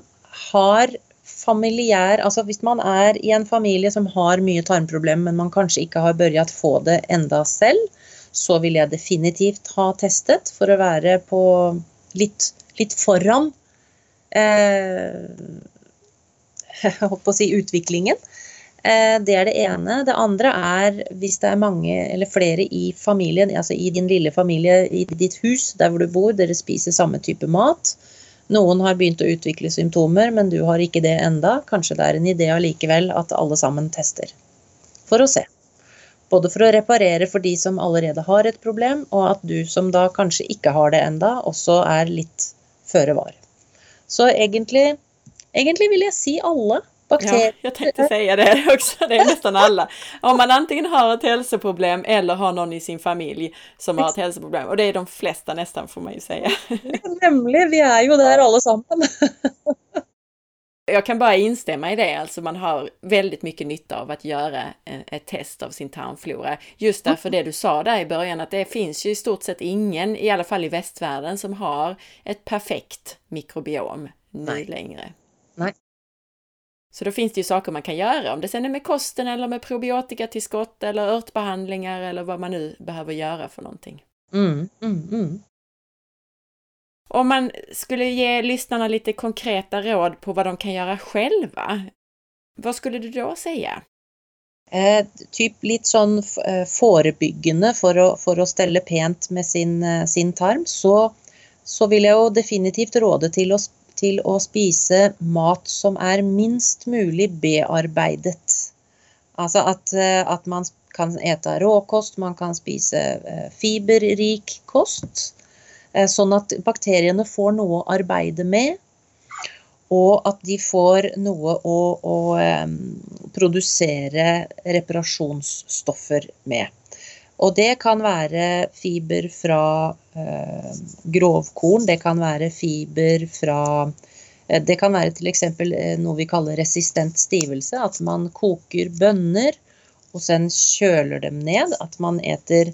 har familiær Altså hvis man er i en familie som har mye tarmproblemer, men man kanskje ikke har begynt få det enda selv, så vil jeg definitivt ha testet for å være på litt, litt foran eh, å si utviklingen. Eh, det er det ene. Det andre er hvis det er mange eller flere i familien, altså i din lille familie i ditt hus, der hvor du bor, dere spiser samme type mat. Noen har begynt å utvikle symptomer, men du har ikke det enda. Kanskje det er en idé allikevel at alle sammen tester. For å se. Både for å reparere for de som allerede har et problem, og at du som da kanskje ikke har det enda, også er litt føre var. Så egentlig, egentlig vil jeg si alle. Bakterier. Ja, jag tänkte säga det också. Det är nästan alla. Om man antingen har ett hälsoproblem eller har någon i sin familj som har ett hälsoproblem. Och det är de flesta nästan får man ju säga. Nämligen, vi är ju där alla samman. Jag kan bara instämma i det, alltså man har väldigt mycket nytta av att göra ett test av sin tarmflora. Just därför det du sa där i början, att det finns ju i stort sett ingen, i alla fall i västvärlden, som har ett perfekt mikrobiom nu Nej. längre. Nej. Så då finns det ju saker man kan göra, om det sen är med kosten eller med probiotikatillskott eller örtbehandlingar eller vad man nu behöver göra för någonting. Mm, mm, mm. Om man skulle ge lyssnarna lite konkreta råd på vad de kan göra själva, vad skulle du då säga? Eh, typ litt sånn eh, forebyggende for å, for å stelle pent med sin, eh, sin tarm, så, så, vil jeg definitivt råde til å til å spise mat som er minst mulig bearbeidet. Altså at, eh, at man kan ete råkost, man kan spise fiberrik kost. Eh, sånn at bakteriene får noe å arbeide med, og at de får noe å, å produsere reparasjonsstoffer med. Og det kan være fiber fra eh, grovkorn, det kan være fiber fra eh, Det kan være f.eks. Eh, noe vi kaller resistent stivelse. At man koker bønner og sen kjøler dem ned. At man eter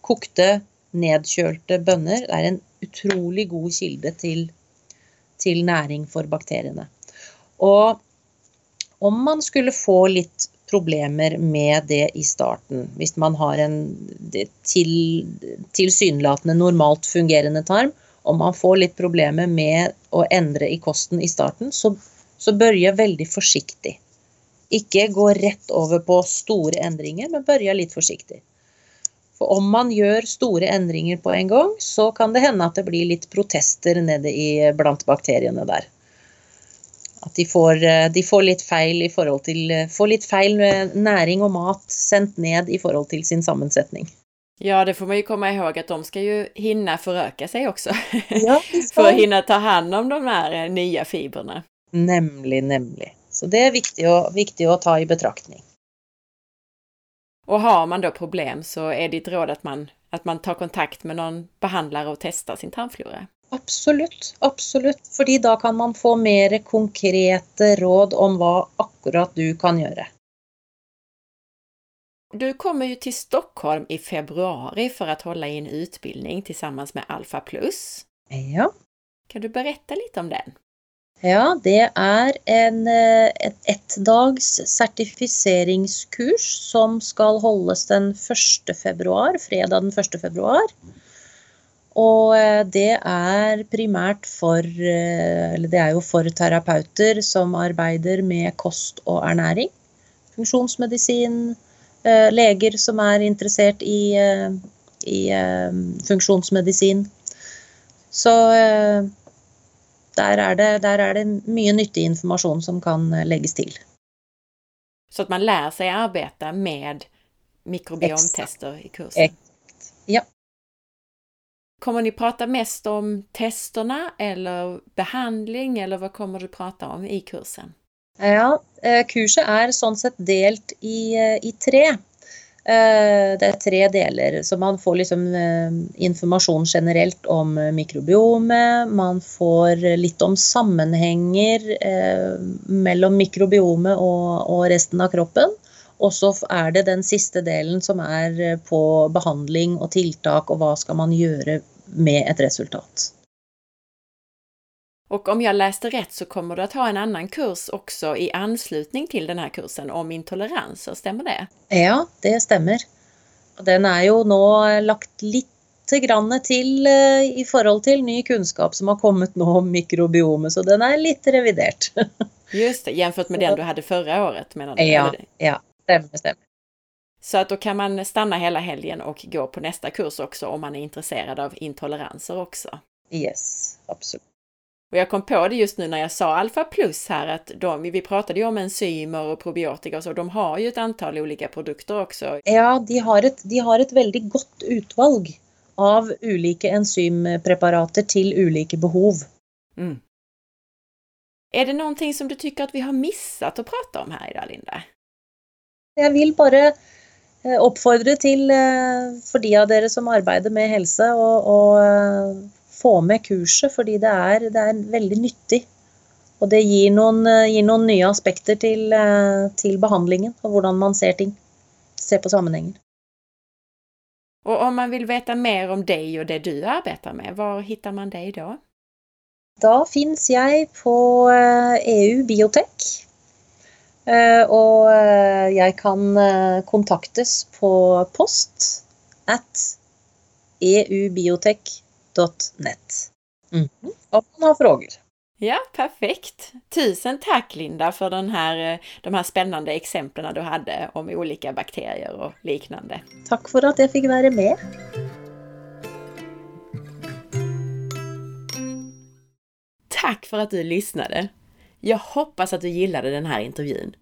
kokte, nedkjølte bønner. Er en utrolig god kilde til, til næring for bakteriene. Og om man skulle få litt problemer med det i starten. Hvis man har en til, tilsynelatende normalt fungerende tarm, om man får litt problemer med å endre i kosten i starten, så, så jeg veldig forsiktig. Ikke gå rett over på store endringer, men begynn litt forsiktig. For om man gjør store endringer på en gang, så kan det hende at det blir litt protester nede i, blant bakteriene der. At de får, eh, de får, litt feil i forhold til eh, Får litt feil næring og mat sendt ned i forhold til sin sammensetning. Ja, det får man ju komma ihåg att de ska ju hinna föröka sig också. Ja, för att hinna ta hand om de här nye nya fibrerna. Nemlig, nemlig. Så det er viktig å, viktig å ta i betraktning. Och har man då problem så är ditt råd att man, att man tar kontakt med någon behandlare och testar sin tarmflora? Absolutt. Absolutt. Fordi da kan man få mer konkrete råd om hva akkurat du kan gjøre. Du kommer ju till Stockholm i februari för att hålla i en utbildning tillsammans med Alfa Plus. Ja. Kan du berätta lite om den? Ja, det er en, eh, et ettdags sertifiseringskurs som skal holdes den 1. februar, fredag den 1. februar. Og eh, det er primært for eh, Eller det er jo for terapeuter som arbeider med kost og ernæring. Funksjonsmedisin, leger som er interessert i, i funksjonsmedisin. Så der er, det, der er det mye nyttig informasjon som kan legges til. Så at man lærer seg å arbeide med mikrobiomtester i kursen? Ja. Kommer ni prata mest om testene eller behandling eller hva kommer du prate om i kursen? Ja, eh, kurset er sånn sett delt i, eh, i tre. Eh, det er tre deler, så man får liksom informasjon generelt om mikrobiomet. Man får litt om sammenhenger mellom mikrobiomet og resten av kroppen. Og så er det den siste delen som er på behandling og tiltak, og hva skal man gjøre med et resultat. Och om jag läste rätt så kommer du att ha en annan kurs också i anslutning till den här kursen om intoleranser, stämmer det? Ja, det stämmer. Den er jo nå lagt litt grann til eh, i forhold til ny kunnskap som har kommet nå om mikrobiomet, så den er litt revidert. Just det, jämfört med den du hade förra året menar du? Ja, ja, stämmer, stämmer. Så att då kan man stanna hela helgen och gå på nästa kurs också om man är intresserad av intoleranser också. Yes, absolut. Och jag kom på det just nu när jag sa alfa Plus här att de, vi pratade ju om enzymer och probiotika och så, de har ju ett antal olika produkter också. Ja, de har ett, de har ett väldigt gott utvalg av olika enzympreparater till olika behov. Mm. Är det någonting som du tycker att vi har missat att prata om här idag, Linda? Jag vill bara oppfordre uppfordra till eh, för de av er som arbetar med hälsa och, och eh, få med kurset, fordi det er, det er veldig nyttig. Og det gir noen, gir noen nye aspekter til, til, behandlingen og hvordan man ser ting, ser på sammenhenger. Og om man vil vite mer om deg og det du arbeider med, hvor hittar man deg da? Da finnes jeg på EU eh, e Biotek. Eh, og eh, jeg kan kontaktes på post at eubiotek.net. Mm. Om man har frågor. Ja, perfekt! Tusen tack Linda för den här, de här spännande exemplen du hade om olika bakterier och liknande. Tack för att jag fick vara med. Tack för att du lyssnade! Jag hoppas att du gillade den här intervjun.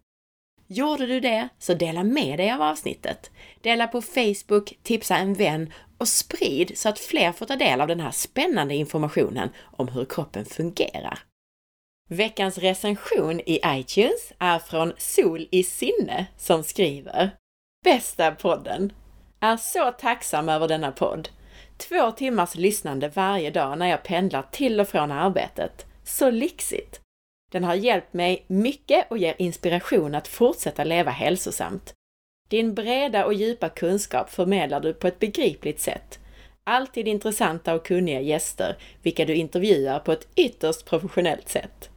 Gjorde du det, så dela med dig av avsnittet. Dela på Facebook, tipsa en vän och sprid så att fler får ta del av den här spännande informationen om hur kroppen fungerar. Veckans recension i iTunes är från Sol i sinne som skriver Bästa podden! Är så tacksam över denna podd. Två timmars lyssnande varje dag när jag pendlar till och från arbetet. Så lyxigt! Den har hjälpt mig mycket och ger inspiration att fortsätta leva hälsosamt. Din breda och djupa kunskap förmedlar du på ett begripligt sätt. Alltid intressanta och kunniga gäster, vilka du intervjuar på ett ytterst professionellt sätt.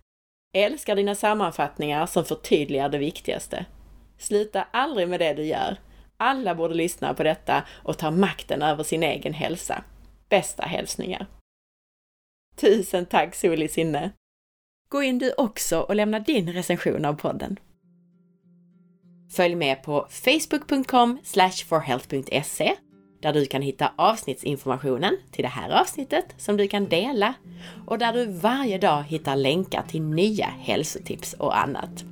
Älskar dina sammanfattningar som förtydligar det viktigaste. Sluta aldrig med det du gör. Alla borde lyssna på detta och ta makten över sin egen hälsa. Bästa hälsningar! Tusen tack Sol i sinne! Gå in du också och lämna din recension av podden. Följ med på facebook.com forhealth.se där du kan hitta avsnittsinformationen till det här avsnittet som du kan dela och där du varje dag hittar länkar till nya hälsotips och annat.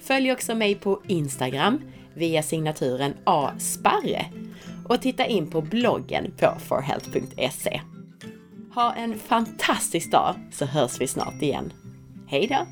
Följ också mig på Instagram via signaturen asparre och titta in på bloggen på forhealth.se. Ha en fantastisk dag så hörs vi snart igen. Hej då!